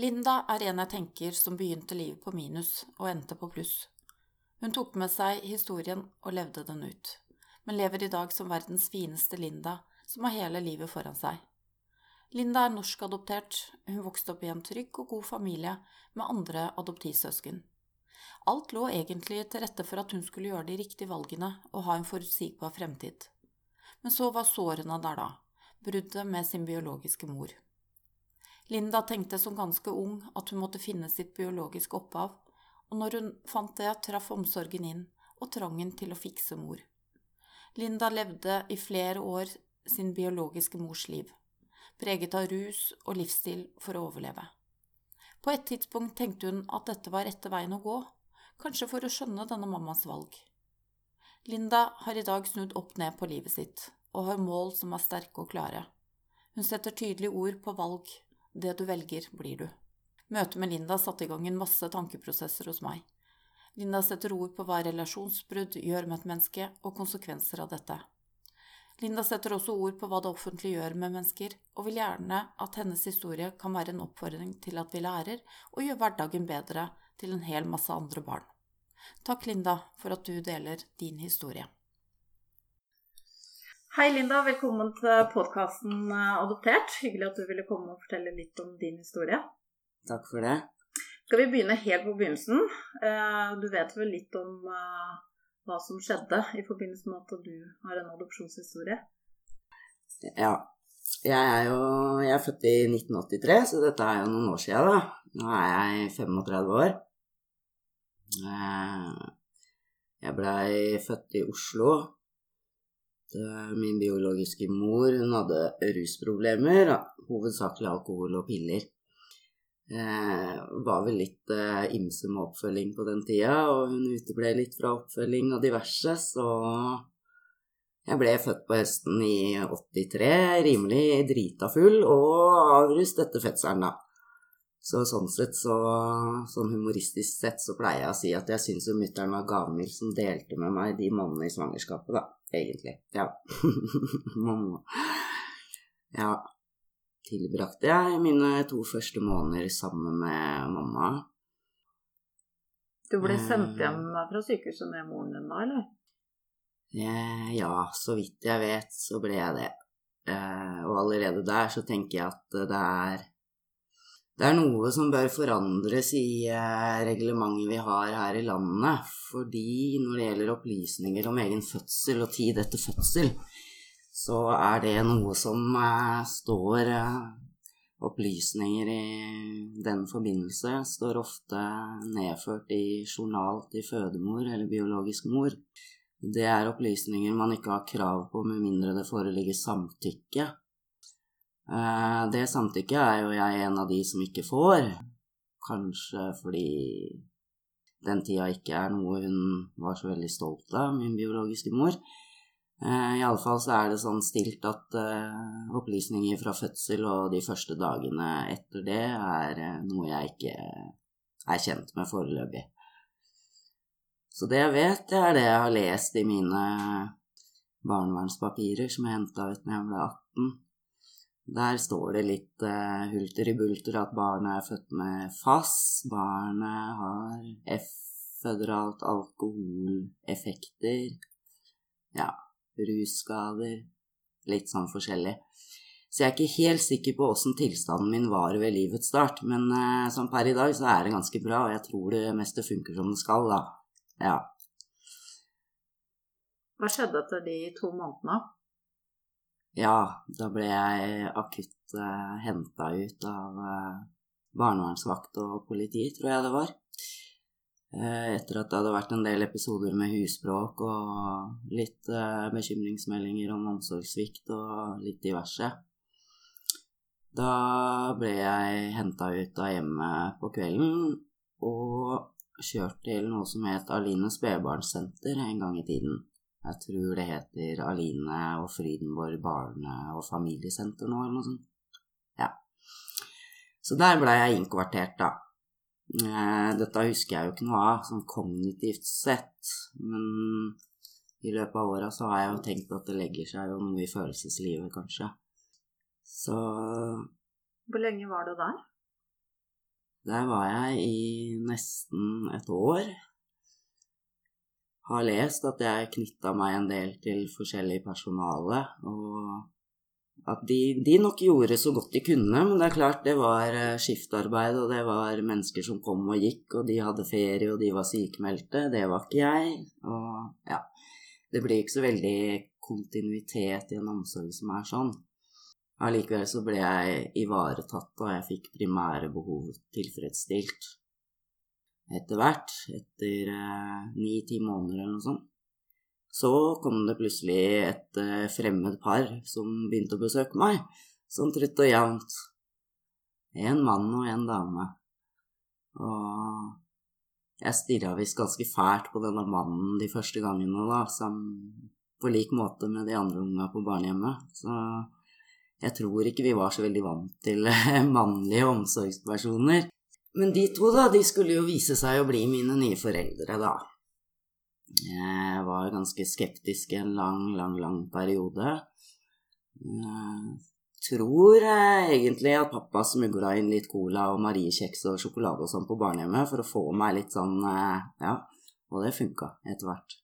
Linda er en jeg tenker som begynte livet på minus og endte på pluss. Hun tok med seg historien og levde den ut, men lever i dag som verdens fineste Linda, som har hele livet foran seg. Linda er norskadoptert, hun vokste opp i en trygg og god familie med andre adoptivsøsken. Alt lå egentlig til rette for at hun skulle gjøre de riktige valgene og ha en forutsigbar fremtid. Men så var sårene der da, bruddet med sin biologiske mor. Linda tenkte som ganske ung at hun måtte finne sitt biologiske opphav, og når hun fant det, traff omsorgen inn og trangen til å fikse mor. Linda levde i flere år sin biologiske mors liv, preget av rus og livsstil for å overleve. På et tidspunkt tenkte hun at dette var rette veien å gå, kanskje for å skjønne denne mammas valg. Linda har i dag snudd opp ned på livet sitt og har mål som er sterke og klare. Hun setter tydelige ord på valg det du velger, blir du. Møtet med Linda satte i gang en masse tankeprosesser hos meg. Linda setter ord på hva relasjonsbrudd gjør med et menneske, og konsekvenser av dette. Linda setter også ord på hva det offentlige gjør med mennesker, og vil gjerne at hennes historie kan være en oppfordring til at vi lærer og gjør hverdagen bedre til en hel masse andre barn. Takk, Linda, for at du deler din historie. Hei, Linda. Velkommen til podkasten eh, Adoptert. Hyggelig at du ville komme og fortelle litt om din historie. Takk for det. Skal vi begynne helt på begynnelsen? Eh, du vet vel litt om eh, hva som skjedde i forbindelse med at du har en adopsjonshistorie? Ja. Jeg er jo jeg er født i 1983, så dette er jo noen år siden, da. Nå er jeg 35 år. Jeg blei født i Oslo min biologiske mor hun hadde rusproblemer, hovedsakelig alkohol og piller. Eh, var vel litt eh, ymse med oppfølging på den tida, og hun uteble litt fra oppfølging og diverse, så jeg ble født på høsten i 83, rimelig drita full og avrustet etter fødselen, da. Så sånn sett, så, sånn humoristisk sett, så pleier jeg å si at jeg syns jo mutter'n var gavmild som delte med meg de månedene i svangerskapet, da. Egentlig. Ja. Mamma. ja. Tilbrakte jeg mine to første måneder sammen med mamma. Du ble sendt eh. hjem fra sykehuset med moren din da, eller? Ja, så vidt jeg vet, så ble jeg det. Eh, og allerede der så tenker jeg at det er det er noe som bør forandres i eh, reglementet vi har her i landet. Fordi når det gjelder opplysninger om egen fødsel og tid etter fødsel, så er det noe som eh, står eh, Opplysninger i den forbindelse står ofte nedført i journal til fødemor eller biologisk mor. Det er opplysninger man ikke har krav på med mindre det foreligger samtykke det samtykket er jo jeg en av de som ikke får. Kanskje fordi den tida ikke er noe hun var så veldig stolt av, min biologiske mor. Eh, Iallfall så er det sånn stilt at uh, opplysninger fra fødsel og de første dagene etter det er noe jeg ikke er kjent med foreløpig. Så det jeg vet, det er det jeg har lest i mine barnevernspapirer som jeg henta ut da jeg ble 18. Der står det litt uh, hulter i bulter at barnet er født med FAS. Barnet har F-føderalt alkoholeffekter. Ja, russkader. Litt sånn forskjellig. Så jeg er ikke helt sikker på åssen tilstanden min var ved livets start, men uh, som per i dag så er det ganske bra, og jeg tror det meste funker som det skal, da. Ja. Hva skjedde etter de to månedene? Ja, da ble jeg akutt eh, henta ut av uh, barnevernsvakt og politi, tror jeg det var. Uh, etter at det hadde vært en del episoder med husbråk og litt uh, bekymringsmeldinger om omsorgssvikt og litt diverse. Da ble jeg henta ut av hjemmet på kvelden og kjørt til noe som het Aline spedbarnssenter en gang i tiden. Jeg tror det heter Aline og Frydenborg barne- og familiesenter nå, eller noe sånt. Ja. Så der blei jeg innkvartert, da. Eh, dette husker jeg jo ikke noe av, sånn kognitivt sett, men i løpet av åra så har jeg jo tenkt at det legger seg jo noe i følelseslivet, kanskje. Så Hvor lenge var du der? Der var jeg i nesten et år. Har lest at jeg knytta meg en del til forskjellig personale, og at de, de, nok gjorde så godt de kunne, men det er klart det var eh, skiftarbeid, og det var mennesker som kom og gikk, og de hadde ferie, og de var sykemeldte. Det var ikke jeg. Og ja, det blir ikke så veldig kontinuitet i en omsorg som er sånn. Allikevel så ble jeg ivaretatt, og jeg fikk primære behov tilfredsstilt. Etter hvert, etter eh, ni-ti eh, måneder eller noe sånt, så kom det plutselig et uh, fremmed par som begynte å besøke meg, sånn trutt og jevnt. En mann og en dame. Og jeg stirra visst ganske fælt på denne mannen de første gangene, da, som, på lik måte med de andre unga på barnehjemmet. Så jeg tror ikke vi var så veldig vant til mannlige omsorgspersoner. Men de to, da, de skulle jo vise seg å bli mine nye foreldre, da. Jeg var ganske skeptisk i en lang, lang, lang periode. Jeg tror egentlig at pappa smugla inn litt cola og mariekjeks og sjokolade og sånn på barnehjemmet for å få meg litt sånn Ja, og det funka etter hvert.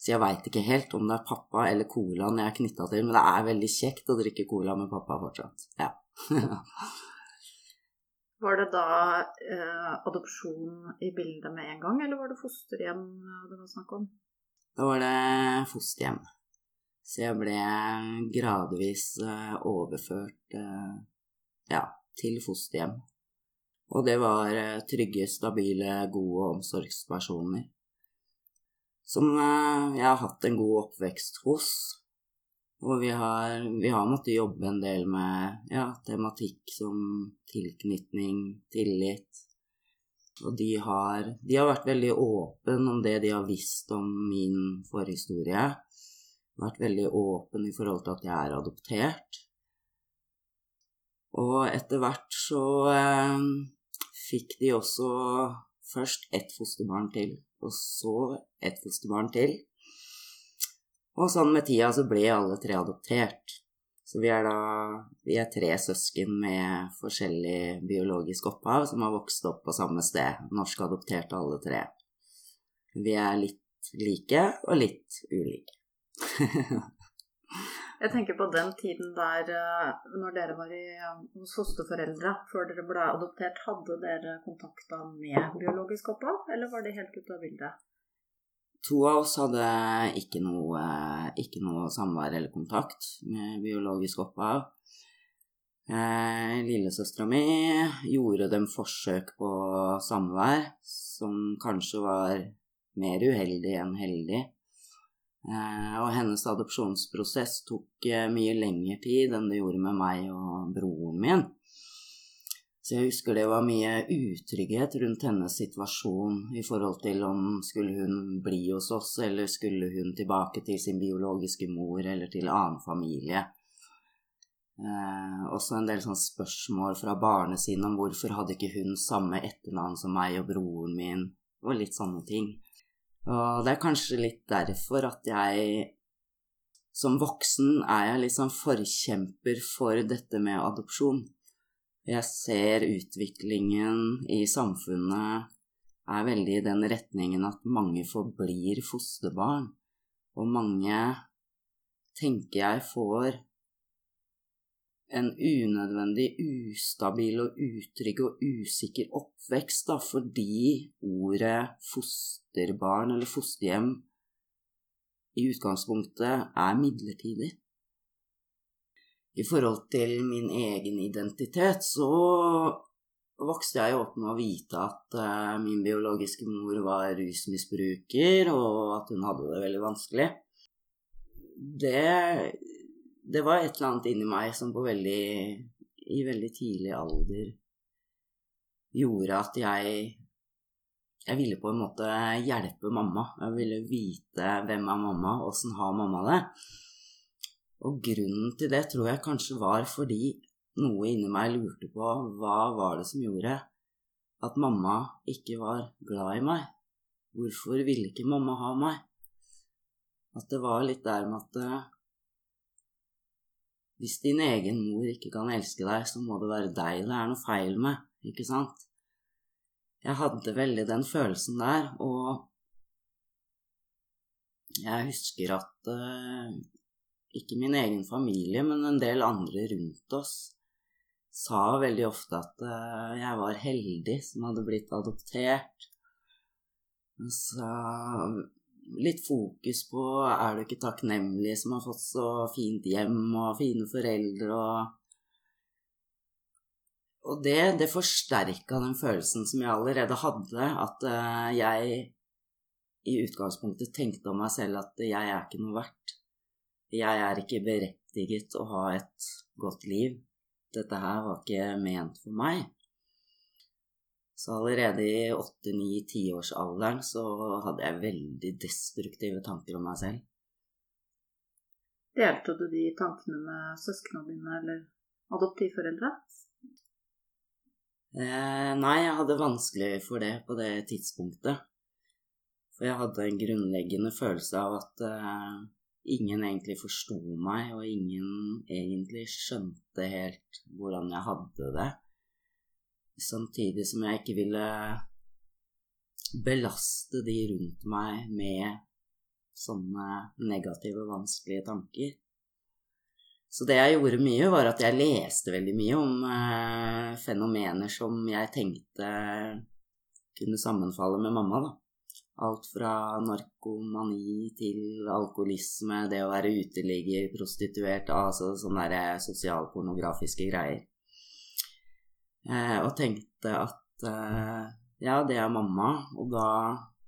Så jeg veit ikke helt om det er pappa eller colaen jeg er knytta til, men det er veldig kjekt å drikke cola med pappa fortsatt. Ja. Var det da eh, adopsjon i bildet med en gang, eller var det fosterhjem eh, det var snakk om? Da var det fosterhjem. Så jeg ble gradvis eh, overført eh, ja, til fosterhjem. Og det var eh, trygge, stabile, gode omsorgspersoner. Som eh, jeg har hatt en god oppvekst hos. Og vi har, vi har, måttet jobbe en del med ja, tematikk som tilknytning, tillit. Og de har, de har vært veldig åpne om det de har visst om min forhistorie. Vært veldig åpne i forhold til at jeg er adoptert. Og etter hvert så eh, fikk de også først ett fosterbarn til, og så ett fosterbarn til. Og sånn med tida så ble alle tre adoptert. Så vi er da vi er tre søsken med forskjellig biologisk opphav som har vokst opp på samme sted. Norskadopterte alle tre. Vi er litt like og litt ulike. Jeg tenker på den tiden der eh, når dere var i, hos fosterforeldre før dere ble adoptert. Hadde dere kontakta med biologisk opphav, eller var det helt ute av bildet? To av oss hadde ikke noe, ikke noe samvær eller kontakt med biologisk opphav. Eh, Lillesøstera mi gjorde dem forsøk på samvær som kanskje var mer uheldig enn heldig. Eh, og hennes adopsjonsprosess tok eh, mye lengre tid enn det gjorde med meg og broren min. Så jeg husker det var mye utrygghet rundt hennes situasjon i forhold til om skulle hun bli hos oss, eller skulle hun tilbake til sin biologiske mor eller til annen familie. Eh, også en del spørsmål fra barnet sine om hvorfor hadde ikke hun samme etternavn som meg og broren min, og litt sånne ting. Og det er kanskje litt derfor at jeg som voksen er jeg sånn forkjemper for dette med adopsjon. Jeg ser utviklingen i samfunnet er veldig i den retningen at mange forblir fosterbarn, og mange, tenker jeg, får en unødvendig ustabil og utrygg og usikker oppvekst da, fordi ordet fosterbarn eller fosterhjem i utgangspunktet er midlertidig i forhold til min egen identitet, så vokste jeg opp med å vite at uh, min biologiske mor var rusmisbruker, og at hun hadde det veldig vanskelig. Det, det var et eller annet inni meg som på veldig, i veldig tidlig alder gjorde at jeg jeg ville på en måte hjelpe mamma. Jeg ville vite hvem er mamma, åssen har mamma det. Og grunnen til det tror jeg kanskje var fordi noe inni meg lurte på hva var det som gjorde at mamma ikke var glad i meg? Hvorfor ville ikke mamma ha meg? At det var litt der med at eh, hvis din egen mor ikke kan elske deg, så må det være deg det er noe feil med, ikke sant? jeg hadde veldig den følelsen der, og jeg husker at uh, ikke min egen familie, men en del andre rundt oss sa veldig ofte at uh, jeg var heldig som hadde blitt adoptert. Så litt fokus på er du ikke takknemlig som har fått så fint hjem og fine foreldre og Og det, det forsterka den følelsen som jeg allerede hadde, at uh, jeg i utgangspunktet tenkte om meg selv at jeg er ikke noe verdt. Jeg er ikke berettiget å ha et godt liv. Dette her var ikke ment for meg. Så allerede i åtte-ni-tiårsalderen så hadde jeg veldig destruktive tanker om meg selv. Delte du de tankene med søsknene dine eller adoptivforeldre? Eh, nei, jeg hadde vanskelig for det på det tidspunktet. For jeg hadde en grunnleggende følelse av at uh, ingen egentlig forsto meg, og ingen egentlig skjønte helt hvordan jeg hadde det. Samtidig som jeg ikke ville belaste de rundt meg med sånne negative, vanskelige tanker. Så det jeg gjorde mye, var at jeg leste veldig mye om eh, fenomener som jeg tenkte kunne sammenfalle med mamma, da. Alt fra narkomani til alkoholisme, det å være uteligger, prostituert, altså sånne der sosialpornografiske greier. Eh, og tenkte at eh, ja, det er mamma, og da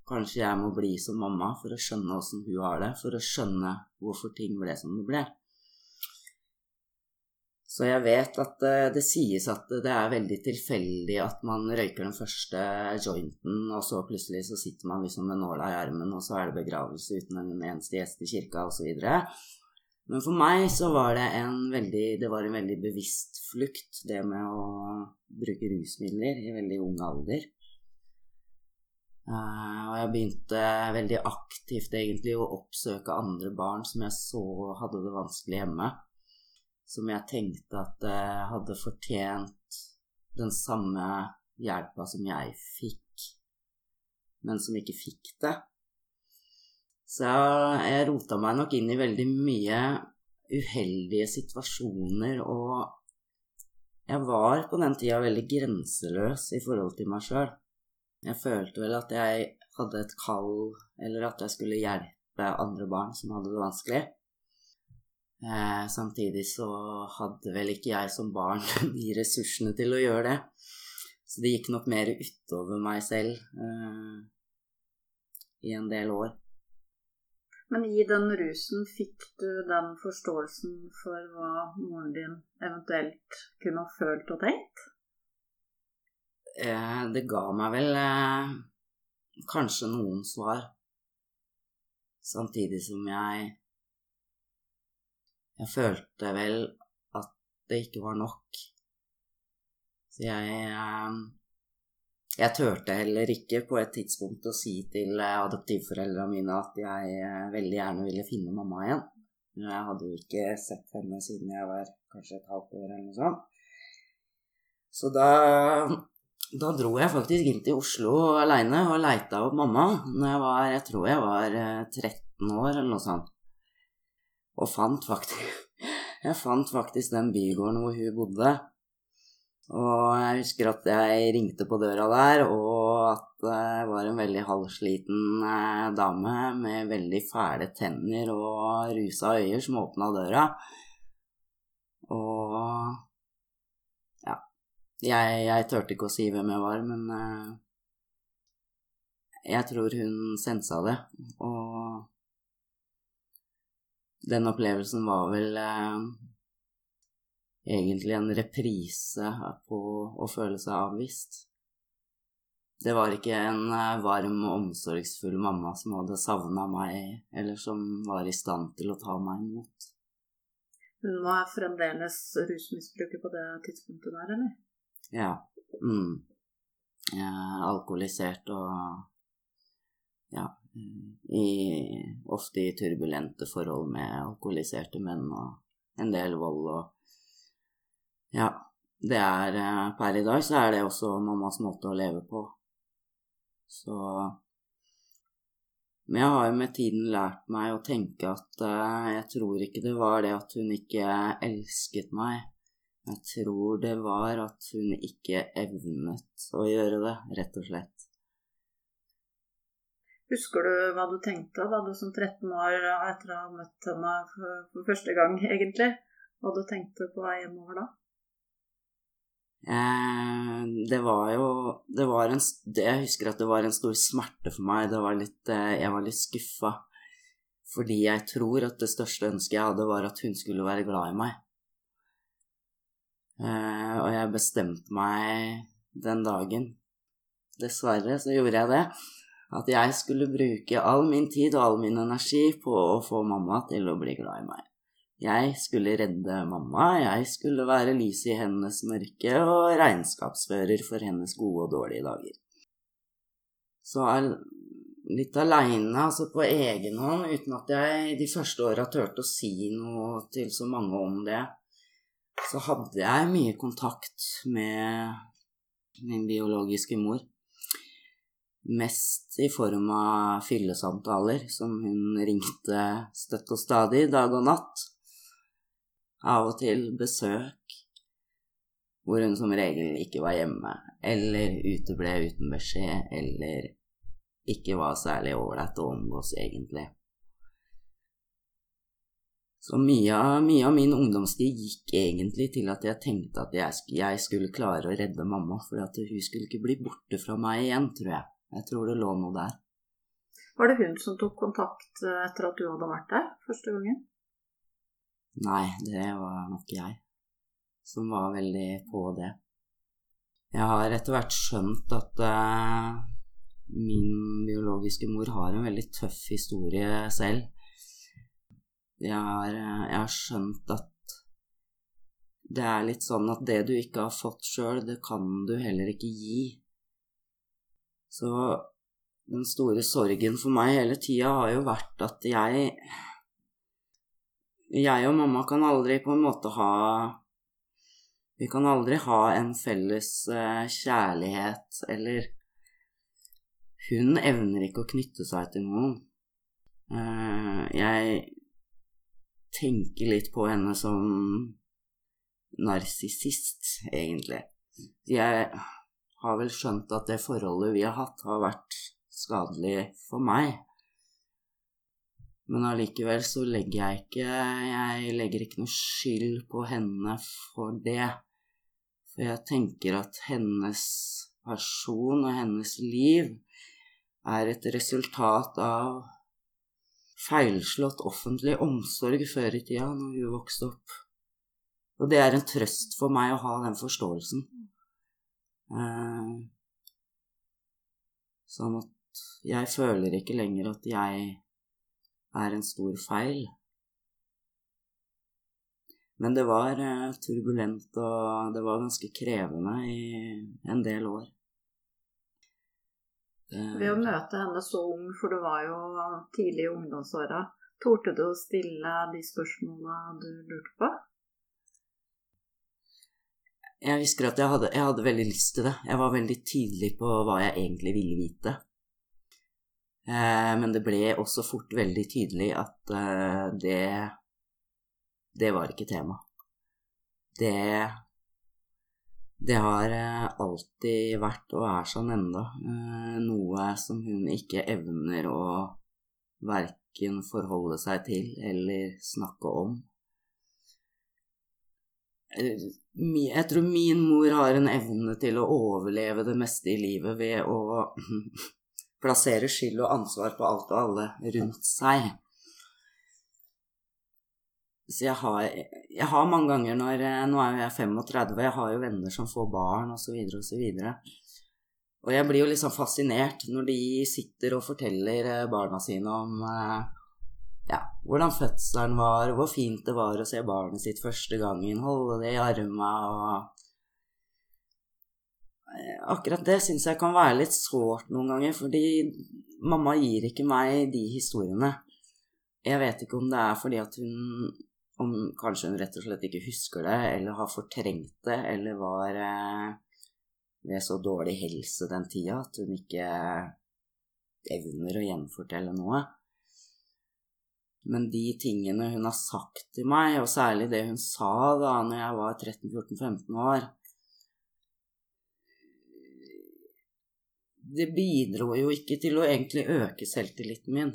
kanskje jeg må bli som mamma for å skjønne åssen hun har det, for å skjønne hvorfor ting ble som det ble. Så jeg vet at uh, det sies at det er veldig tilfeldig at man røyker den første jointen, og så plutselig så sitter man liksom med nåla i armen, og så er det begravelse uten en eneste gjest i kirka, osv. Men for meg så var det en veldig Det var en veldig bevisst flukt, det med å bruke rusmidler i veldig ung alder. Uh, og jeg begynte veldig aktivt egentlig å oppsøke andre barn som jeg så hadde det vanskelig hjemme som jeg tenkte at uh, hadde fortjent den samme hjelpa som jeg fikk, men som ikke fikk det. Så jeg, jeg rota meg nok inn i veldig mye uheldige situasjoner, og jeg var på den tida veldig grenseløs i forhold til meg sjøl. Jeg følte vel at jeg hadde et kall, eller at jeg skulle hjelpe andre barn som hadde det vanskelig. Eh, samtidig så hadde vel ikke jeg som barn de ressursene til å gjøre det. Så det gikk nok mer utover meg selv eh, i en del år. Men i den rusen fikk du den forståelsen for hva moren din eventuelt kunne ha følt og tenkt? Eh, det ga meg vel eh, kanskje noen svar. Samtidig som jeg jeg følte vel at det ikke var nok. Så jeg eh, Jeg turte heller ikke på et tidspunkt å si til adoptivforeldrene mine at jeg eh, veldig gjerne ville finne mamma igjen. Men Jeg hadde jo ikke sett henne siden jeg var kanskje et halvt år eller noe sånt. Så da, da dro jeg faktisk inn til Oslo aleine og leita opp mamma når jeg var Jeg tror jeg var 13 eh, år eller noe sånt og fant faktisk Jeg fant faktisk den bygården hvor hun bodde. Og jeg husker at jeg ringte på døra der, og at det var en veldig halvsliten eh, dame med veldig fæle tenner og rusa øyer som åpna døra. Og ja Jeg, jeg turte ikke å si hvem jeg var, men eh, jeg tror hun sensa det. Og den opplevelsen var vel eh, egentlig en reprise på å føle seg avvist. Det var ikke en eh, varm og omsorgsfull mamma som hadde savna meg, eller som var i stand til å ta meg imot. Hun var fremdeles rusmisbruker på det tidspunktet der, eller? Ja. Mm. alkoholisert og ja, i, ofte i turbulente forhold med alkoholiserte menn og en del vold og Ja, det er eh, Per i dag så er det også mammas måte å leve på. Så Men jeg har jo med tiden lært meg å tenke at uh, jeg tror ikke det var det at hun ikke elsket meg. Jeg tror det var at hun ikke evnet å gjøre det, rett og slett. Husker du hva du tenkte da du som 13 år etter å ha møtt henne for første gang, egentlig? Hva du tenkte på vei hjemover da? Eh, det var jo det var en, Jeg husker at det var en stor smerte for meg. Var litt, eh, jeg var litt skuffa. Fordi jeg tror at det største ønsket jeg hadde, var at hun skulle være glad i meg. Eh, og jeg bestemte meg den dagen. Dessverre så gjorde jeg det. At jeg skulle bruke all min tid og all min energi på å få mamma til å bli glad i meg. Jeg skulle redde mamma, jeg skulle være lyset i hennes mørke og regnskapsfører for hennes gode og dårlige dager. Så litt aleine, altså på egen hånd, uten at jeg de første åra turte å si noe til så mange om det, så hadde jeg mye kontakt med min biologiske mor. Mest i form av fyllesamtaler som hun ringte støtt og stadig, dag og natt av og til besøk hvor hun som regel ikke var hjemme, eller uteble uten beskjed, eller ikke var særlig ålreit å omgås, egentlig. Så mye av, mye av, min ungdomstid gikk egentlig til at jeg tenkte at jeg, jeg skulle klare å redde mamma, for at hun skulle ikke bli borte fra meg igjen, tror jeg. Jeg tror det lå noe der. Var det hun som tok kontakt eh, etter at du hadde vært der første gangen? Nei, det var nok jeg som var veldig på det. Jeg har etter hvert skjønt at uh, min biologiske mor har en veldig tøff historie selv. Jeg har, uh, jeg har skjønt at det er litt sånn at det du ikke har fått sjøl, det kan du heller ikke gi. Så den store sorgen for meg hele tida har jo vært at jeg jeg og mamma kan aldri på en måte ha Vi kan aldri ha en felles uh, kjærlighet, eller Hun evner ikke å knytte seg til noen. Uh, jeg tenker litt på henne som narsissist, egentlig. Jeg har vel skjønt at det forholdet vi har hatt, har vært skadelig for meg. Men allikevel så legger jeg ikke Jeg legger ikke noe skyld på henne for det. For jeg tenker at hennes person og hennes liv er et resultat av feilslått offentlig omsorg før i tida, når hun vokste opp. Og det er en trøst for meg å ha den forståelsen. Eh, sånn at jeg føler ikke lenger at jeg er en stor feil. Men det var eh, turbulent, og det var ganske krevende i en del år. Ved å møte henne så ung, for det var jo tidlig i ungdomsåra, torde du å stille de spørsmålene du lurte på? Jeg husker at jeg hadde, jeg hadde veldig lyst til det. Jeg var veldig tydelig på hva jeg egentlig ville vite. Eh, men det ble også fort veldig tydelig at eh, det Det var ikke tema. Det Det har eh, alltid vært, og er sånn enda, noe som hun ikke evner å verken forholde seg til eller snakke om. Jeg tror min mor har en evne til å overleve det meste i livet ved å plassere skyld og ansvar på alt og alle rundt seg. Så jeg har, jeg har mange ganger når Nå er jo jeg 35, jeg har jo venner som får barn osv. osv. Og jeg blir jo liksom fascinert når de sitter og forteller eh, barna sine om eh, ja, hvordan fødselen var, hvor fint det var å se barnet sitt første gangen, holde det i arma og Eh, akkurat det syns jeg kan være litt sårt noen ganger, fordi mamma gir ikke meg de historiene. Jeg vet ikke om det er fordi at hun om Kanskje hun rett og slett ikke husker det, eller har fortrengt det, eller var eh, ved så dårlig helse den tida at hun ikke evner å gjenfortelle noe. Men de tingene hun har sagt til meg, og særlig det hun sa da når jeg var 13-14-15 år Det bidro jo ikke til å egentlig øke selvtilliten min.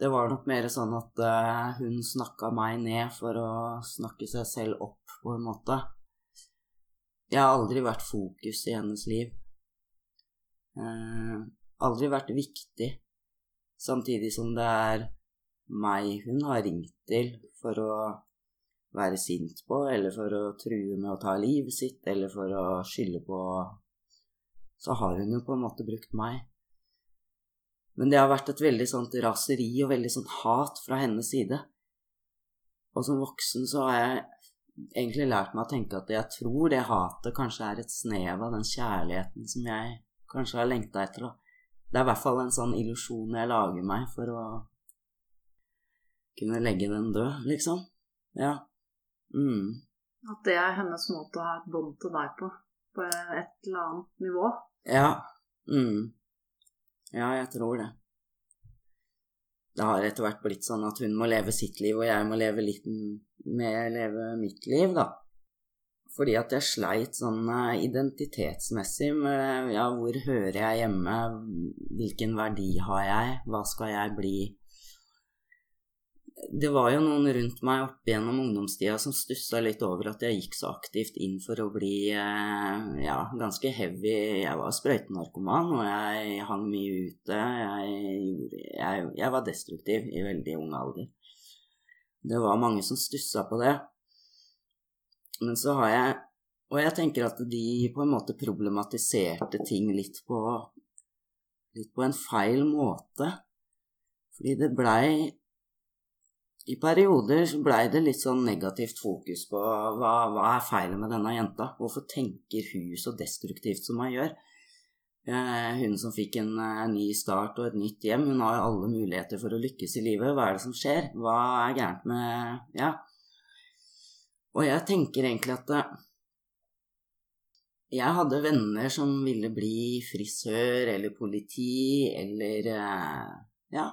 Det var nok mer sånn at uh, hun snakka meg ned for å snakke seg selv opp, på en måte. Jeg har aldri vært fokus i hennes liv. Uh, aldri vært viktig. Samtidig som det er meg hun har ringt til for å være sint på, eller for å true med å ta livet sitt, eller for å skylde på Så har hun jo på en måte brukt meg. Men det har vært et veldig sånt raseri og veldig sånn hat fra hennes side. Og som voksen så har jeg egentlig lært meg å tenke at jeg tror det hatet kanskje er et snev av den kjærligheten som jeg kanskje har lengta etter. Det er i hvert fall en sånn illusjon jeg lager meg for å kunne legge den død, liksom. Ja. Mm. At det er hennes måte å ha et bånd til deg på, på et eller annet nivå? Ja. Mm. Ja, jeg tror det. Det har etter hvert blitt sånn at hun må leve sitt liv, og jeg må leve litt med leve mitt liv, da. Fordi at jeg sleit sånn eh, identitetsmessig med ja, hvor hører jeg hjemme, hvilken verdi har jeg, hva skal jeg bli? Det var jo noen rundt meg opp gjennom ungdomstida som stussa litt over at jeg gikk så aktivt inn for å bli eh, ja, ganske heavy. Jeg var sprøytenarkoman, og jeg hang mye ute. Jeg, gjorde, jeg, jeg, var destruktiv i veldig ung alder. Det var mange som stussa på det. Men så har jeg Og jeg tenker at de på en måte problematiserte ting litt på litt på en feil måte. Fordi det blei i perioder blei det litt sånn negativt fokus på hva, hva er feil med denne jenta? Hvorfor tenker hun så destruktivt som hun gjør? Eh, hun som fikk en, en, eh, ny start og et nytt hjem, hun har jo alle muligheter for å lykkes i livet. Hva er det som skjer? Hva er gærent med Ja. Og jeg tenker egentlig at eh, jeg hadde venner som ville bli frisør eller politi eller eh, Ja,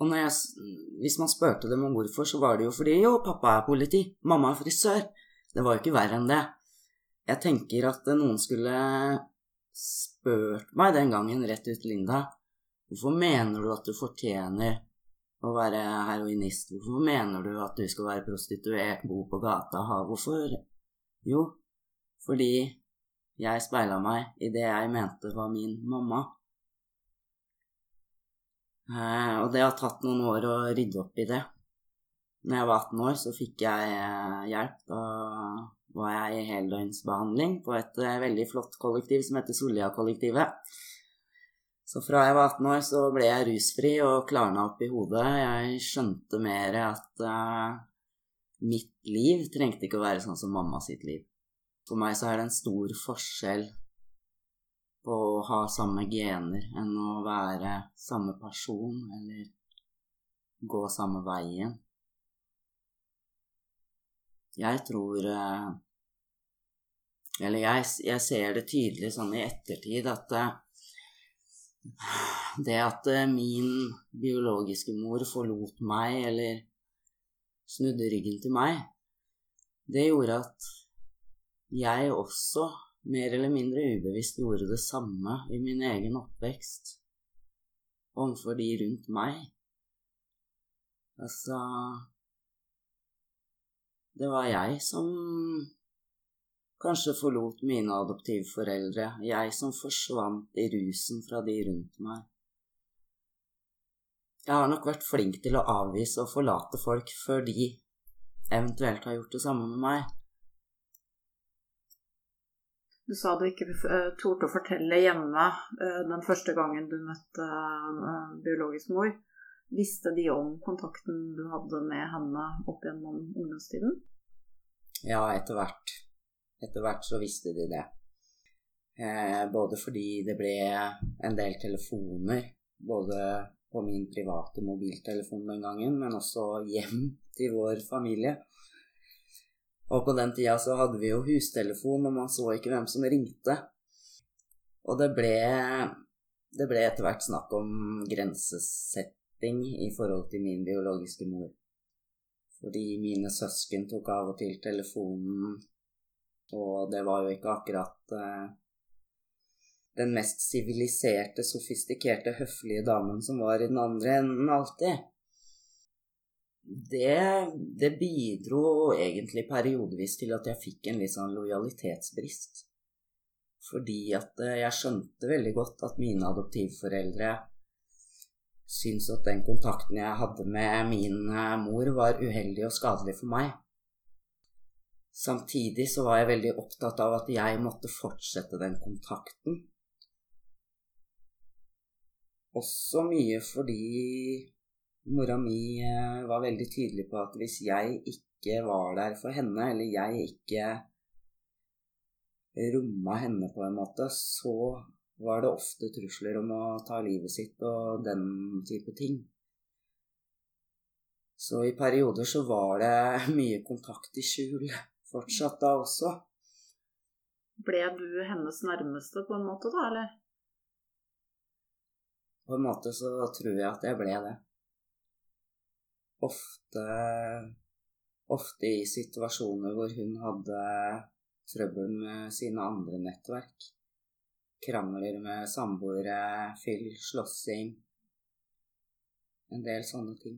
og jeg, hvis man spurte dem om hvorfor, så var det jo fordi jo, pappa er politi, mamma er frisør. Det var jo ikke verre enn det. Jeg tenker at noen skulle spurt meg den gangen rett ut, Linda, hvorfor mener du at du fortjener å være heroinist? Hvorfor mener du at du skal være prostituert, bo på gata, ha Hvorfor? Jo, fordi jeg speila meg i det jeg mente var min mamma. Eh, og det har tatt noen år å rydde opp i det. Når jeg var 18 år, så fikk jeg eh, hjelp. Da var jeg i heldøgnsbehandling på et eh, veldig flott kollektiv som heter Sollia-kollektivet. Så fra jeg var 18 år, så ble jeg rusfri og klarna opp i hodet. Jeg skjønte mer at uh, mitt liv trengte ikke å være sånn som mamma sitt liv. For meg så er det en stor forskjell på å ha samme gener enn å være samme person eller gå samme veien. Jeg tror eh, Eller jeg, jeg ser det tydelig sånn i ettertid at eh, det at eh, min biologiske mor forlot meg, eller snudde ryggen til meg, det gjorde at jeg også mer eller mindre ubevisst gjorde det samme i min egen oppvekst overfor de rundt meg. Altså Det var jeg som kanskje forlot mine adoptivforeldre, jeg som forsvant i rusen fra de rundt meg. Jeg har nok vært flink til å avvise og forlate folk før de eventuelt har gjort det samme med meg. Du sa du ikke uh, torde å fortelle hjemme uh, den første gangen du møtte uh, biologisk mor. Visste de om kontakten du hadde med henne opp gjennom ungdomstiden? Ja, etter hvert. Etter hvert så visste de det. både fordi det ble en del telefoner, både på min private mobiltelefon den gangen, men også hjem til vår familie. Og på den tida så hadde vi jo hustelefon, og man så ikke hvem som ringte. Og det ble det ble etter hvert snakk om grensesetting i forhold til min biologiske mor. Fordi mine søsken tok av og til telefonen, og det var jo ikke akkurat eh, den mest siviliserte, sofistikerte, høflige damen som var i den andre enden alltid. Det, det bidro egentlig periodevis til at jeg fikk en litt sånn lojalitetsbrist. Fordi at eh, jeg skjønte veldig godt at mine adoptivforeldre syntes at den kontakten jeg hadde med min eh, mor, var uheldig og skadelig for meg. Samtidig så var jeg veldig opptatt av at jeg måtte fortsette den kontakten. Også mye fordi mora mi eh, var veldig tydelig på at hvis jeg ikke var der for henne, eller jeg ikke romma henne på en måte, så var det ofte trusler om å ta livet sitt og den type ting. Så i perioder så var det mye kontakt i skjul fortsatt da også. Ble du hennes nærmeste på en måte, da, eller? På en måte så tror jeg at jeg ble det. Ofte Ofte i situasjoner hvor hun hadde trøbbel med sine andre nettverk. Krangler med samboere, fyll, slåssing En del sånne ting.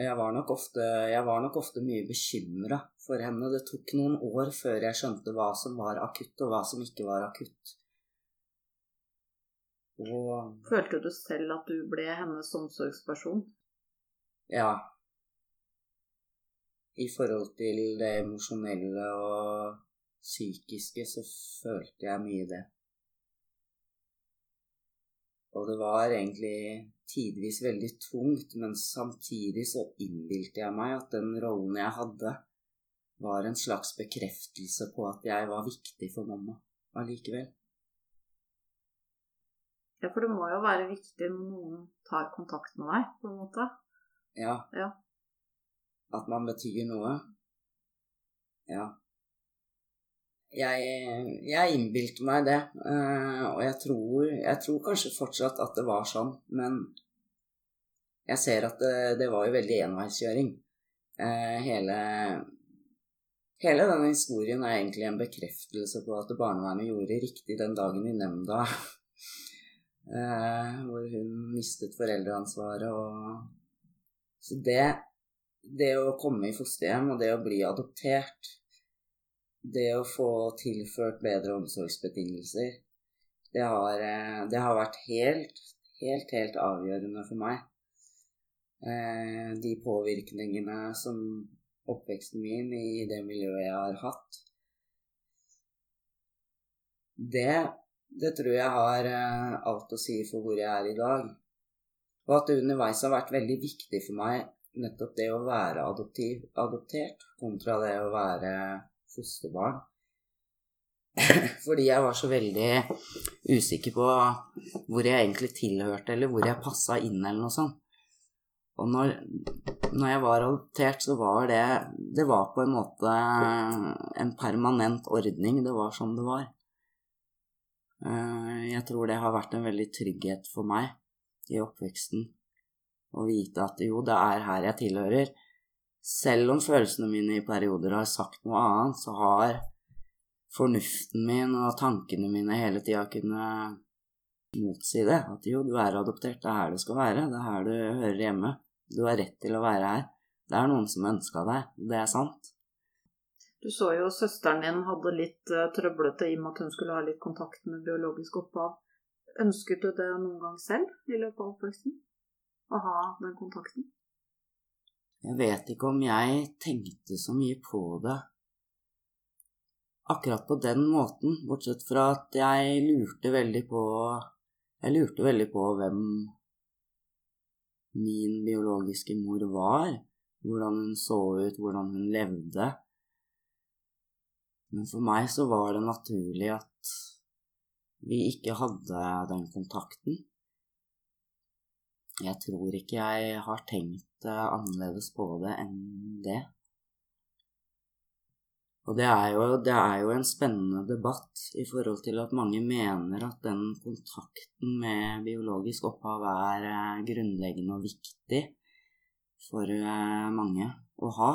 Jeg var nok ofte, var nok ofte mye bekymra for henne. Det tok noen år før jeg skjønte hva som var akutt, og hva som ikke var akutt. Og Følte du selv at du ble hennes omsorgsperson? Ja, i forhold til det emosjonelle og psykiske så følte jeg mye det. Og det var egentlig tidvis veldig tungt, men samtidig så innbilte jeg meg at den rollen jeg hadde, var en slags bekreftelse på at jeg var viktig for mamma allikevel. Ja, for det må jo være viktig når noen tar kontakt med deg, på en måte. Ja. ja at man betyr noe. Ja. Jeg, jeg innbilte meg det, eh, og jeg tror, jeg tror, kanskje fortsatt at det var sånn, men jeg ser at det, det var jo veldig enveiskjøring. Eh, hele, hele denne historien er egentlig en bekreftelse på at barnevernet gjorde riktig den dagen i nemnda eh, hvor hun mistet foreldreansvaret og Så det det å komme i fosterhjem og det å bli adoptert, det å få tilført bedre omsorgsbetingelser, det har, eh, det har vært helt, helt, helt avgjørende for meg. Eh, de påvirkningene som oppveksten min i det miljøet jeg har hatt, det, det tror jeg har eh, alt å si for hvor jeg er i dag. Og at det underveis har vært veldig viktig for meg nettopp det å være adoptiv, adoptert kontra det å være fosterbarn. Fordi jeg var så veldig usikker på hvor jeg egentlig tilhørte, eller hvor jeg passa inn, eller noe sånt. Og når, når, jeg var adoptert, så var det Det var på en måte en permanent ordning. Det var som det var. Eh, jeg tror det har vært en veldig trygghet for meg i oppveksten og vite at jo, det er her jeg tilhører. Selv om følelsene mine i perioder har sagt noe annet, så har fornuften min og tankene mine hele tida kunnet motsi det. At jo, du er adoptert, det er her du skal være, det er her du hører hjemme. Du har rett til å være her. Det er noen som ønska deg, det er sant. Du så jo søsteren din hadde litt uh, trøblete i og med at hun skulle ha litt kontakt med biologisk opphav. Ønsket du det noen gang selv i løpet av oppveksten? å ha den kontakten? Jeg vet ikke om jeg tenkte så mye på det akkurat på den måten, bortsett fra at jeg lurte veldig på Jeg lurte veldig på hvem min biologiske mor var, hvordan hun så ut, hvordan hun levde. Men for meg så var det naturlig at vi ikke hadde den kontakten. Jeg tror ikke jeg har tenkt annerledes på det enn det. Og det er, jo, det er jo en spennende debatt i forhold til at mange mener at den kontakten med biologisk opphav er eh, grunnleggende og viktig for eh, mange å ha.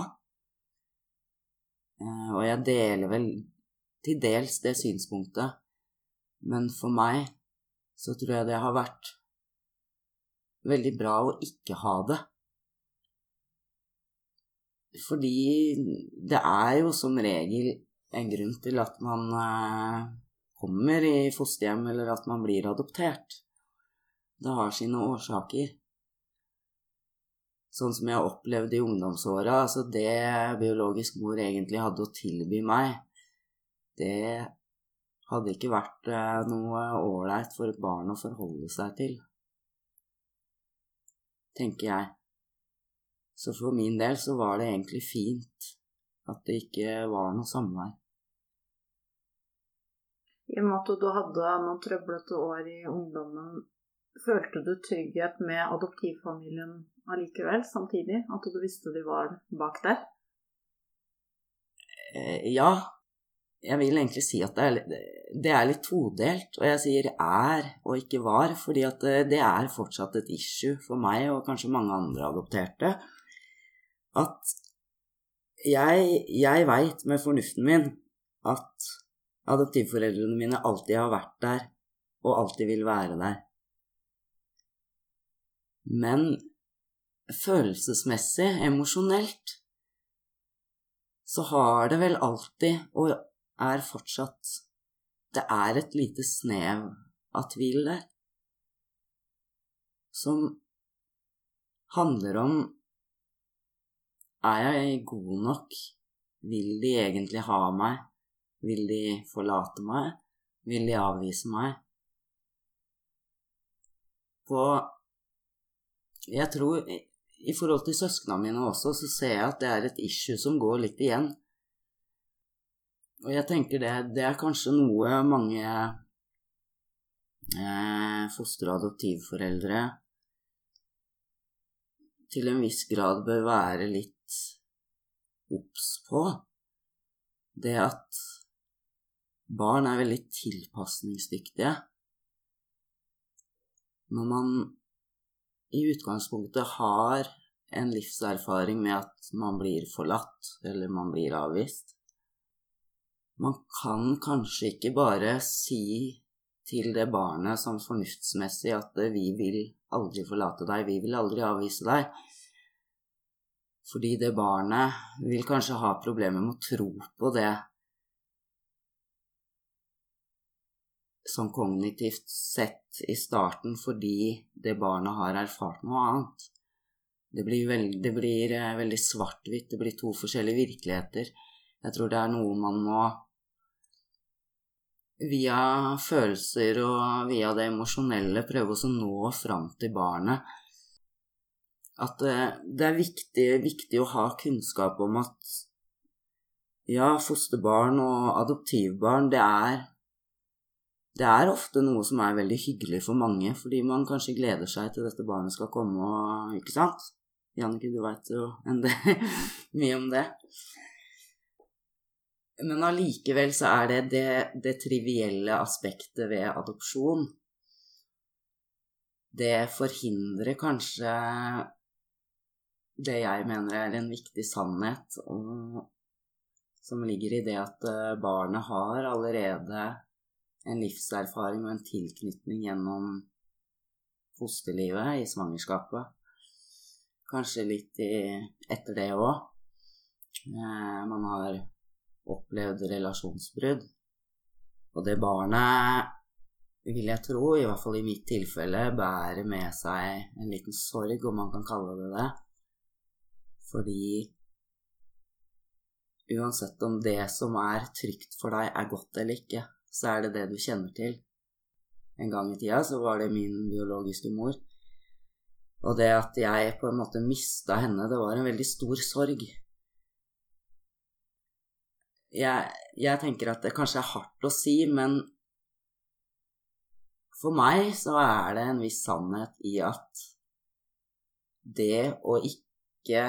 Eh, og jeg deler vel til dels det synspunktet, men for meg så tror jeg det har vært veldig bra å ikke ha det. Fordi det er jo som regel en grunn til at man eh, kommer i fosterhjem, eller at man blir adoptert. Det har sine årsaker. Sånn som jeg opplevde i ungdomsåra, altså det biologisk mor egentlig hadde å tilby meg, det hadde ikke vært eh, noe ålreit for et barn å forholde seg til. Tenker jeg. Så for min del så var det egentlig fint at det ikke var noe samvær. I og med at du hadde noen trøblete år i ungdommen, følte du trygghet med adoptivfamilien allikevel, samtidig? At du visste de var bak der? Eh, ja. Jeg vil egentlig si at det er, det er, litt todelt. Og jeg sier er og ikke var, fordi at det, det er fortsatt et issue for meg og kanskje mange andre adopterte at jeg, jeg veit med fornuften min at adoptivforeldrene mine alltid har vært der og alltid vil være der. Men følelsesmessig, emosjonelt, så har det vel alltid, og er fortsatt, det er et lite snev av tvil der, som handler om er jeg god nok? Vil de egentlig ha meg? Vil de forlate meg? Vil de avvise meg? På Jeg tror i forhold til søsknene mine også, så ser jeg at det er et issue som går litt igjen. Og jeg tenker det, det er kanskje noe mange eh, foster- til en viss grad bør være litt obs på, det at barn er veldig tilpasningsdyktige. Når man i utgangspunktet har en livserfaring med at man blir forlatt, eller man blir avvist Man kan kanskje ikke bare si til det barnet som fornuftsmessig at vi vil aldri forlate deg, vi vil aldri avvise deg. Fordi det barnet vil kanskje ha problemer med å tro på det sånn kognitivt sett i starten fordi det barnet har erfart noe annet. Det blir, veld, det blir eh, veldig svart-hvitt, det blir to forskjellige virkeligheter. Jeg tror det er noe man må via følelser og via det emosjonelle prøve å nå fram til barnet at eh, det er viktig, viktig, å ha kunnskap om at ja, fosterbarn og adoptivbarn, det er det er ofte noe som er veldig hyggelig for mange, fordi man kanskje gleder seg til dette barnet skal komme og Ikke sant? Jannicke, du veit jo mye om det. Men allikevel så er det, det det trivielle aspektet ved adopsjon. Det forhindrer kanskje det jeg mener er en viktig sannhet, og, som ligger i det at eh, barnet har allerede en livserfaring og en tilknytning gjennom fosterlivet i svangerskapet. Kanskje litt i, etter det òg. Eh, man har opplevd relasjonsbrudd. Og det barnet, vil jeg tro, i hvert fall i mitt tilfelle, bærer med seg en liten sorg, om man kan kalle det det, fordi uansett om det som er trygt for deg, er godt eller ikke, så er det det du kjenner til. En gang i tida så var det min biologiske mor. Og det at jeg på en måte mista henne, det var en veldig stor sorg jeg, jeg tenker at det kanskje er hardt å si, men for meg så er det en viss sannhet i at det å ikke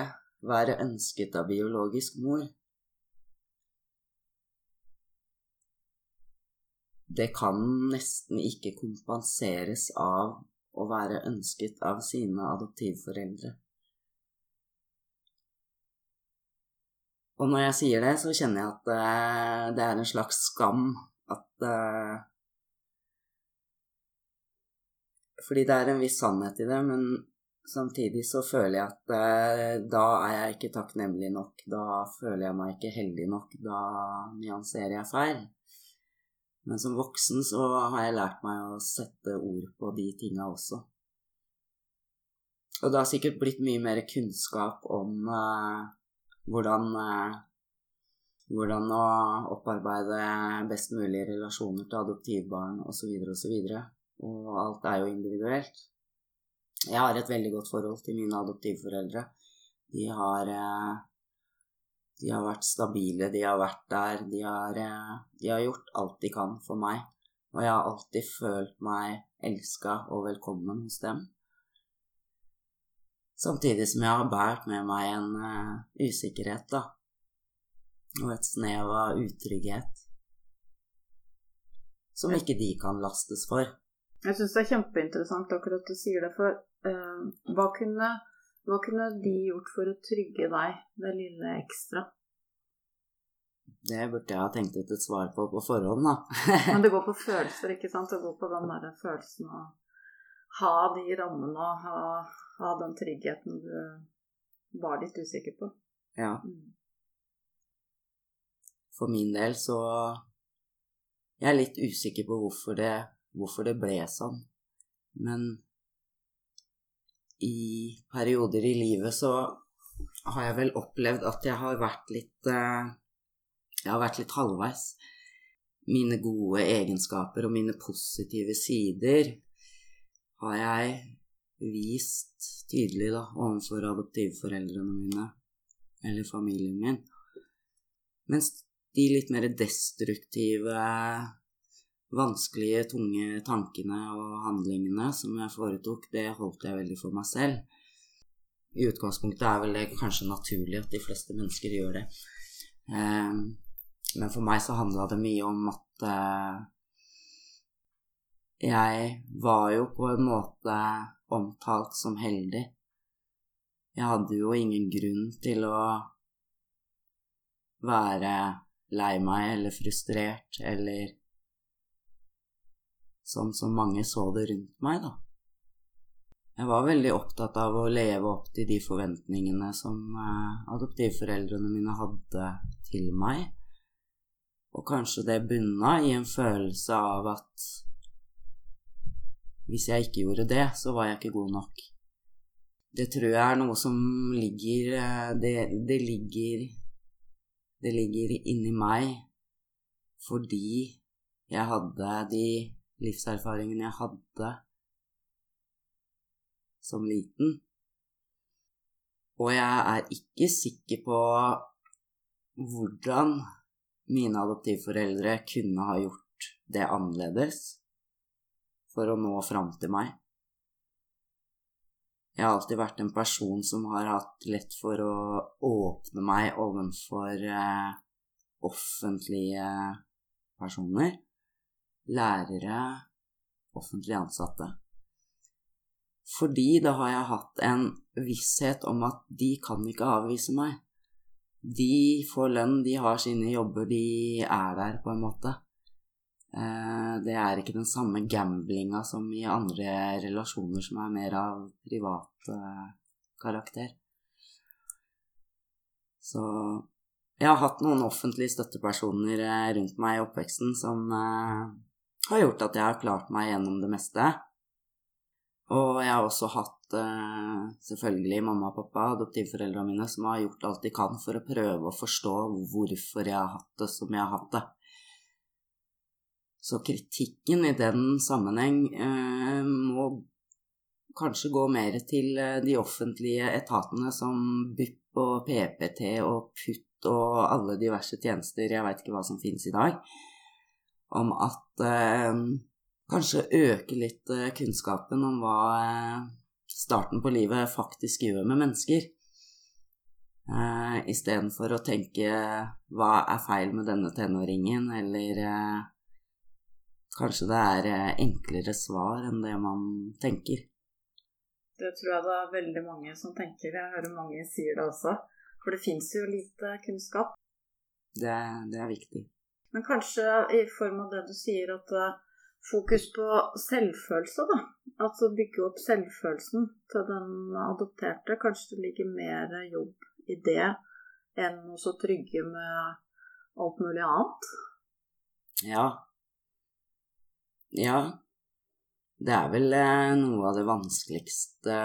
være ønsket av biologisk mor Det kan nesten ikke kompenseres av å være ønsket av sine adoptivforeldre. Og når jeg sier det, så kjenner jeg at uh, det er en slags skam at uh, Fordi det er en viss sannhet i det, men samtidig så føler jeg at uh, da er jeg ikke takknemlig nok. Da føler jeg meg ikke heldig nok. Da nyanserer jeg feil. Men som voksen så har jeg lært meg å sette ord på de tinga også. Og det har sikkert blitt mye mer kunnskap om hvordan, eh, hvordan å opparbeide best mulig relasjoner til adoptivbarn osv. osv. Og, og alt er jo individuelt. Jeg har et veldig godt forhold til mine adoptivforeldre. De har, eh, de har vært stabile, de har vært der. De har, eh, de har gjort alt de kan for meg. Og jeg har alltid følt meg elska og velkommen hos dem. Samtidig som jeg har båret med meg en uh, usikkerhet, da. Og et snev av utrygghet. Som ikke de kan lastes for. Jeg syns det er kjempeinteressant akkurat du sier det, for uh, hva, kunne, hva kunne de gjort for å trygge deg, det lille ekstra? Det burde jeg ha tenkt ut et svar på på forhånd, da. Men det går på følelser, ikke sant? Det går på den derre følelsen av ha de rammene og ha ha den tryggheten du var litt usikker på. Ja. Mm. For min del så Jeg er litt usikker på hvorfor det, hvorfor det ble sånn. Men i perioder i livet så har jeg vel opplevd at jeg har vært litt eh, Jeg har vært litt halvveis. Mine gode egenskaper og mine positive sider har jeg vist tydelig da, overfor adoptivforeldrene mine eller familien min. Mens de litt mer destruktive, vanskelige, tunge tankene og handlingene som jeg foretok, det holdt jeg veldig for meg selv. I utgangspunktet er vel det kanskje naturlig at de fleste mennesker gjør det. Eh, men for meg så handla det mye om at eh, jeg var jo på en måte omtalt som heldig. Jeg hadde jo ingen grunn til å være lei meg eller frustrert eller sånn som mange så det rundt meg, da. Jeg var veldig opptatt av å leve opp til de forventningene som eh, adoptivforeldrene mine hadde til meg, og kanskje det bunna i en følelse av at hvis jeg ikke gjorde det, så var jeg ikke god nok. Det tror jeg er noe som ligger eh, Det, det ligger Det ligger inni meg fordi jeg hadde de livserfaringene jeg hadde som liten. Og jeg er ikke sikker på hvordan mine adoptivforeldre kunne ha gjort det annerledes for å nå fram til meg. Jeg har alltid vært en person som har hatt lett for å åpne meg ovenfor eh, offentlige personer, lærere, offentlige ansatte. Fordi da har jeg hatt en visshet om at de kan ikke avvise meg. De får lønn, de har sine jobber, de er der på en måte. Eh, det er ikke den samme gamblinga som i andre relasjoner som er mer av privat eh, karakter. Så jeg har hatt noen offentlige støttepersoner eh, rundt meg i oppveksten som har gjort at jeg har klart meg gjennom det meste. Og jeg har også hatt selvfølgelig mamma og pappa, adoptivforeldrene mine, som har gjort alt de kan for å prøve å forstå hvorfor jeg har hatt det som jeg har hatt det. Så kritikken i den sammenheng eh, må kanskje gå mer til eh, de offentlige etatene som BUP og PPT og PUT og alle diverse tjenester, jeg veit ikke hva som finnes i dag, om at eh, kanskje øke litt eh, kunnskapen om hva eh, starten på livet faktisk gjør med mennesker. Eh, Istedenfor å tenke 'hva er feil med denne tenåringen', eller kanskje det er eh, enklere svar enn det man tenker. Det tror jeg det er veldig mange som tenker. Jeg hører mange sier det også. For det fins jo lite kunnskap. Det, det, er viktig. Men kanskje i form av det du sier, at eh, fokus på selvfølelse, da. Altså bygge opp selvfølelsen til den adopterte. Kanskje det ligger mer jobb i det enn å så trygge med alt mulig annet? Ja. Ja. Det er vel eh, noe av det vanskeligste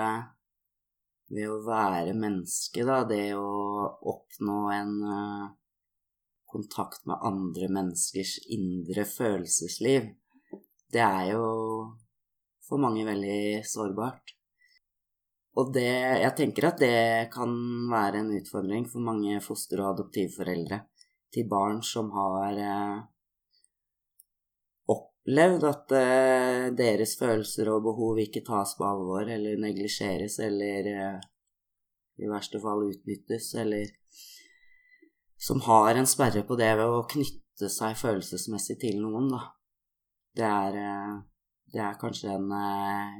ved å være menneske, da. Det å oppnå en uh, kontakt med andre menneskers indre følelsesliv. Det er jo for mange veldig sårbart. Og det Jeg tenker at det kan være en utfordring for mange foster- og adoptivforeldre til barn som har uh, opplevd at uh, deres følelser og behov ikke tas på alvor eller neglisjeres eller uh, i verste fall utnyttes, eller som har en sperre på det ved å knytte seg følelsesmessig til noen, da. Det er, uh, det er kanskje en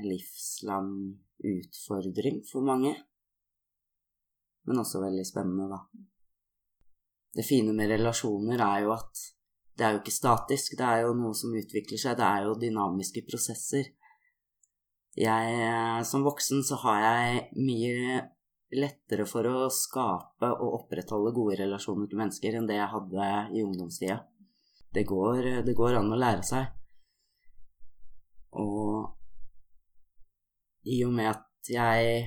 livslang utfordring for mange, men også veldig spennende, da. Det fine med relasjoner er jo at det er jo ikke statisk, det er jo noe som utvikler seg, det er jo dynamiske prosesser. Jeg, eh, som voksen så har jeg mye lettere for å skape og opprettholde gode relasjoner til mennesker enn det jeg hadde i ungdomstida. Det går, det går an å lære seg. Og i og med at jeg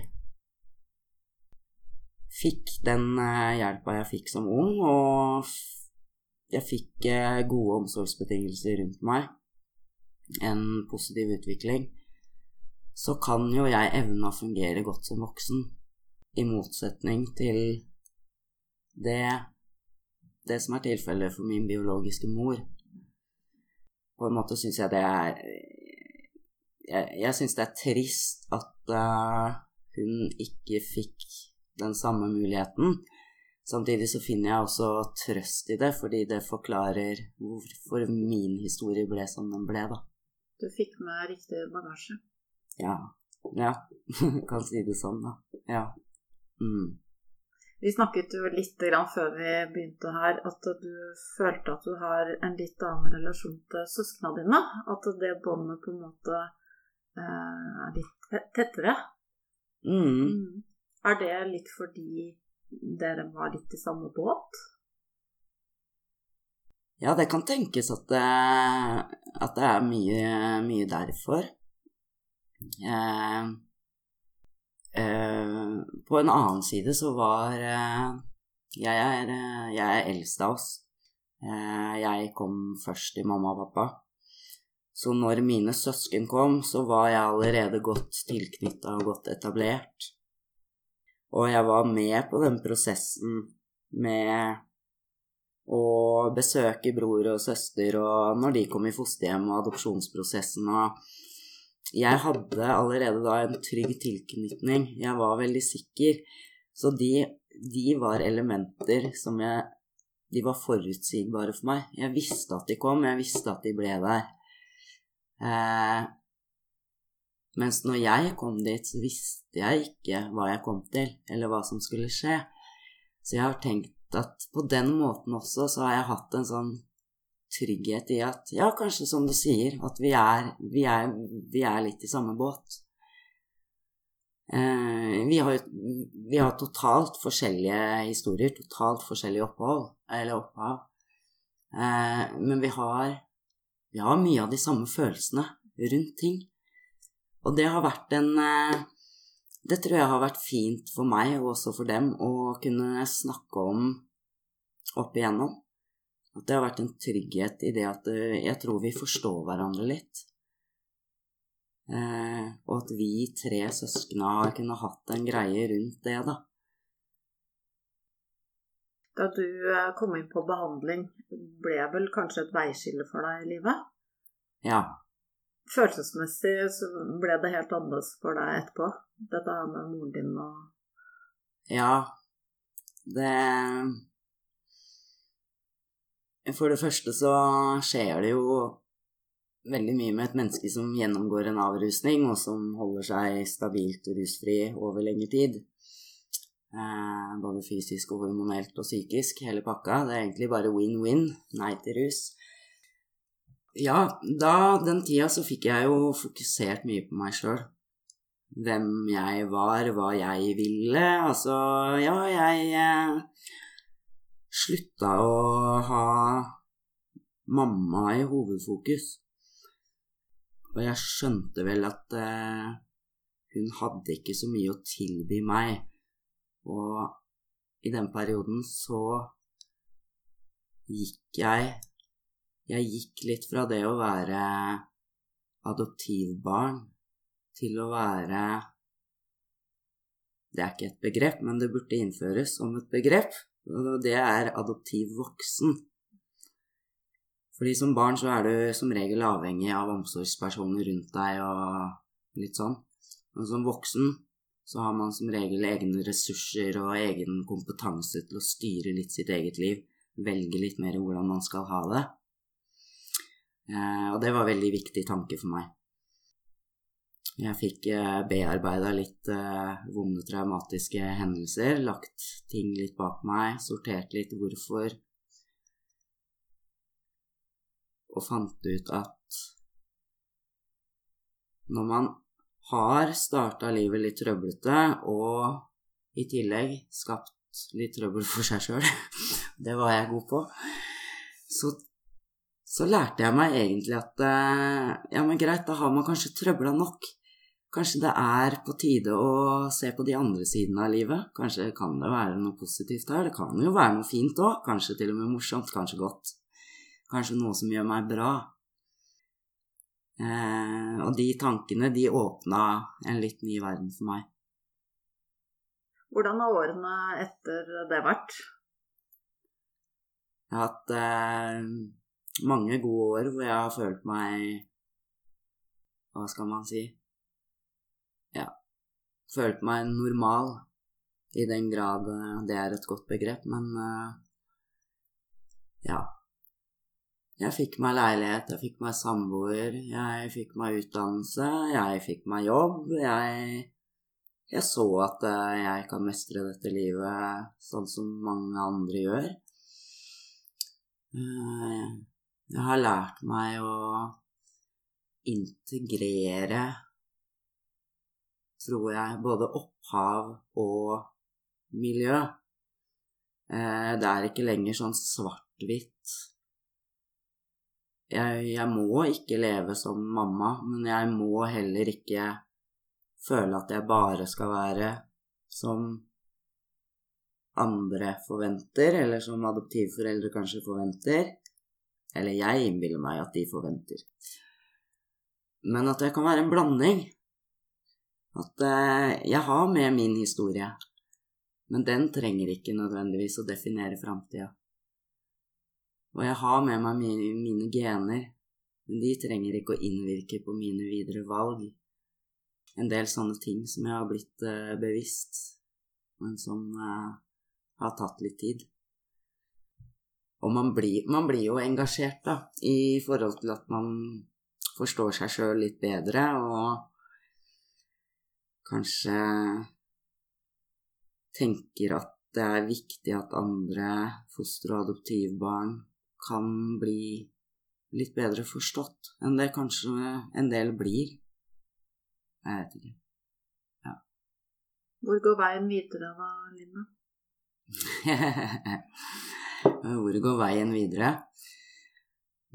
fikk den eh, hjelpa jeg fikk som ung, og jeg fikk eh, gode omsorgsbetingelser rundt meg, en positiv utvikling, så kan jo jeg evne å fungere godt som voksen, i motsetning til det, det som er tilfellet for min biologiske mor. På en måte syns jeg det er Jeg, jeg syns det er trist at uh, hun ikke fikk den samme muligheten. Samtidig så finner jeg også trøst i det, fordi det forklarer hvorfor min historie ble som den ble, da. Du fikk med riktig bagasje? Ja. Ja, kan si det sånn, da. Ja. Mm. Vi snakket jo litt før vi begynte her, at du følte at du har en litt annen relasjon til søsknene dine. At det båndet på en måte eh, er litt tettere. Mm. Mm. Er det litt fordi dere var litt i samme båt? Ja, det kan tenkes at det, at det er mye, mye derfor. Eh, eh, på en annen side så var eh, jeg, er, jeg er eldst av oss. Eh, jeg kom først til mamma og pappa. Så når mine søsken kom, så var jeg allerede godt tilknytta og godt etablert. Og jeg var med på den prosessen med å besøke bror og søster, og når de kom i fosterhjem og adopsjonsprosessen og Jeg hadde allerede da en trygg tilknytning. Jeg var veldig sikker. Så de, de var elementer som jeg De var forutsigbare for meg. Jeg visste at de kom, jeg visste at de ble der. Eh, mens når jeg kom dit, så visste jeg ikke hva jeg kom til, eller hva som skulle skje. Så jeg har tenkt at på den måten også så har jeg hatt en sånn trygghet i at ja, kanskje som du sier, at vi er, vi er, vi er litt i samme båt. Eh, vi, har, vi har totalt forskjellige historier, totalt forskjellige opphold, eller opphav. Eh, men vi har, vi har mye av de samme følelsene rundt ting. Og det har vært en eh, Det tror jeg har vært fint for meg, og også for dem, å kunne snakke om opp igjennom. At det har vært en trygghet i det at eh, jeg tror vi forstår hverandre litt. Eh, og at vi tre søskna har kunnet hatt en greie rundt det, da. Da du kom inn på behandling, ble vel kanskje et veiskille for deg i livet? Ja, følelsesmessig så ble det helt annerledes for deg etterpå? Dette her med moren din og Ja, det For det første så skjer det jo veldig mye med et menneske som gjennomgår en avrusning, og som holder seg stabilt rusfri over lengre tid. Eh, både fysisk og hormonelt og psykisk, hele pakka. Det er egentlig bare win-win. Nei til rus. Ja, da den tida så fikk jeg jo fokusert mye på meg sjøl. Hvem jeg var, hva jeg ville. Altså, ja, jeg eh, slutta å ha mamma i hovedfokus. Og jeg skjønte vel at eh, hun hadde ikke så mye å tilby meg. Og i den perioden så gikk jeg Jeg gikk litt fra det å være adoptivbarn til å være Det er ikke et begrep, men det burde innføres som et begrep. Og det er adoptiv voksen. Fordi som barn så er du som regel avhengig av omsorgspersoner rundt deg og litt sånn. Men som voksen så har man som regel egne ressurser og egen kompetanse til å styre litt sitt eget liv. Velge litt mer hvordan man skal ha det. Eh, og det var en veldig viktig tanke for meg. Jeg fikk eh, bearbeida litt eh, vonde, traumatiske hendelser, lagt ting litt bak meg, sortert litt hvorfor og fant ut at når man har starta livet litt trøblete og i tillegg skapt litt trøbbel for seg sjøl, det var jeg god på, så, så, lærte jeg meg egentlig at eh, ja, men greit, da har man kanskje trøbla nok. Kanskje det er på tide å se på de andre sidene av livet. Kanskje kan det være noe positivt her. Det kan jo være noe fint òg. Kanskje til og med morsomt, kanskje godt kanskje noe som gjør meg bra. Eh, og de tankene, de åpna en litt ny verden for meg. Hvordan har årene etter det vært? Jeg har hatt eh, mange gode år hvor jeg har følt meg Hva skal man si? Ja, følt meg normal, i den grad eh, det er et godt begrep, men eh, ja, jeg fikk meg leilighet, jeg fikk meg samboer, jeg fikk meg utdannelse, jeg fikk meg jobb. Jeg, jeg så at eh, jeg kan mestre dette livet sånn som mange andre gjør. Jeg har lært meg å integrere, tror jeg, både opphav og miljø. Eh, det er ikke lenger sånn svart-hvitt jeg, jeg, må ikke leve som mamma, men jeg må heller ikke føle at jeg bare skal være som andre forventer, eller som adoptivforeldre kanskje forventer. Eller jeg innbiller meg at de forventer. Men at det kan være en blanding. At eh, jeg har med min historie, men den trenger ikke nødvendigvis å definere framtida. Og jeg har med meg mine, mine gener, men de trenger ikke å innvirke på mine videre valg. En del sånne ting som jeg har blitt uh, bevisst, men som uh, har tatt litt tid. Og man blir, man blir, jo engasjert, da, i forhold til at man forstår seg sjøl litt bedre, og kanskje tenker at det er viktig at andre foster- og adoptivbarn kan bli litt bedre forstått enn det kanskje en del blir. Jeg vet ikke. Ja. Hvor går veien videre da, Linda? Hvor går veien videre?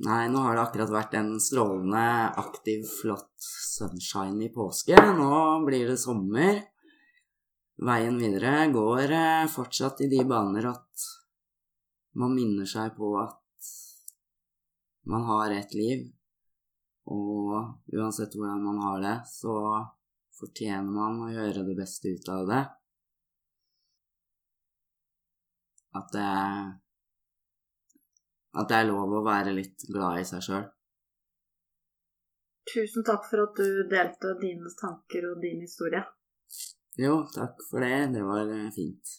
Nei, nå har det akkurat vært en strålende, aktiv, flott sunshine i påske. Nå blir det sommer. Veien videre går eh, fortsatt i de baner at man minner seg på at man har ett liv, og uansett hvordan man har det, så fortjener man å gjøre det beste ut av det. At det At det er lov å være litt glad i seg sjøl. Tusen takk for at du delte dine tanker og din historie. Jo, takk for det. Det var fint.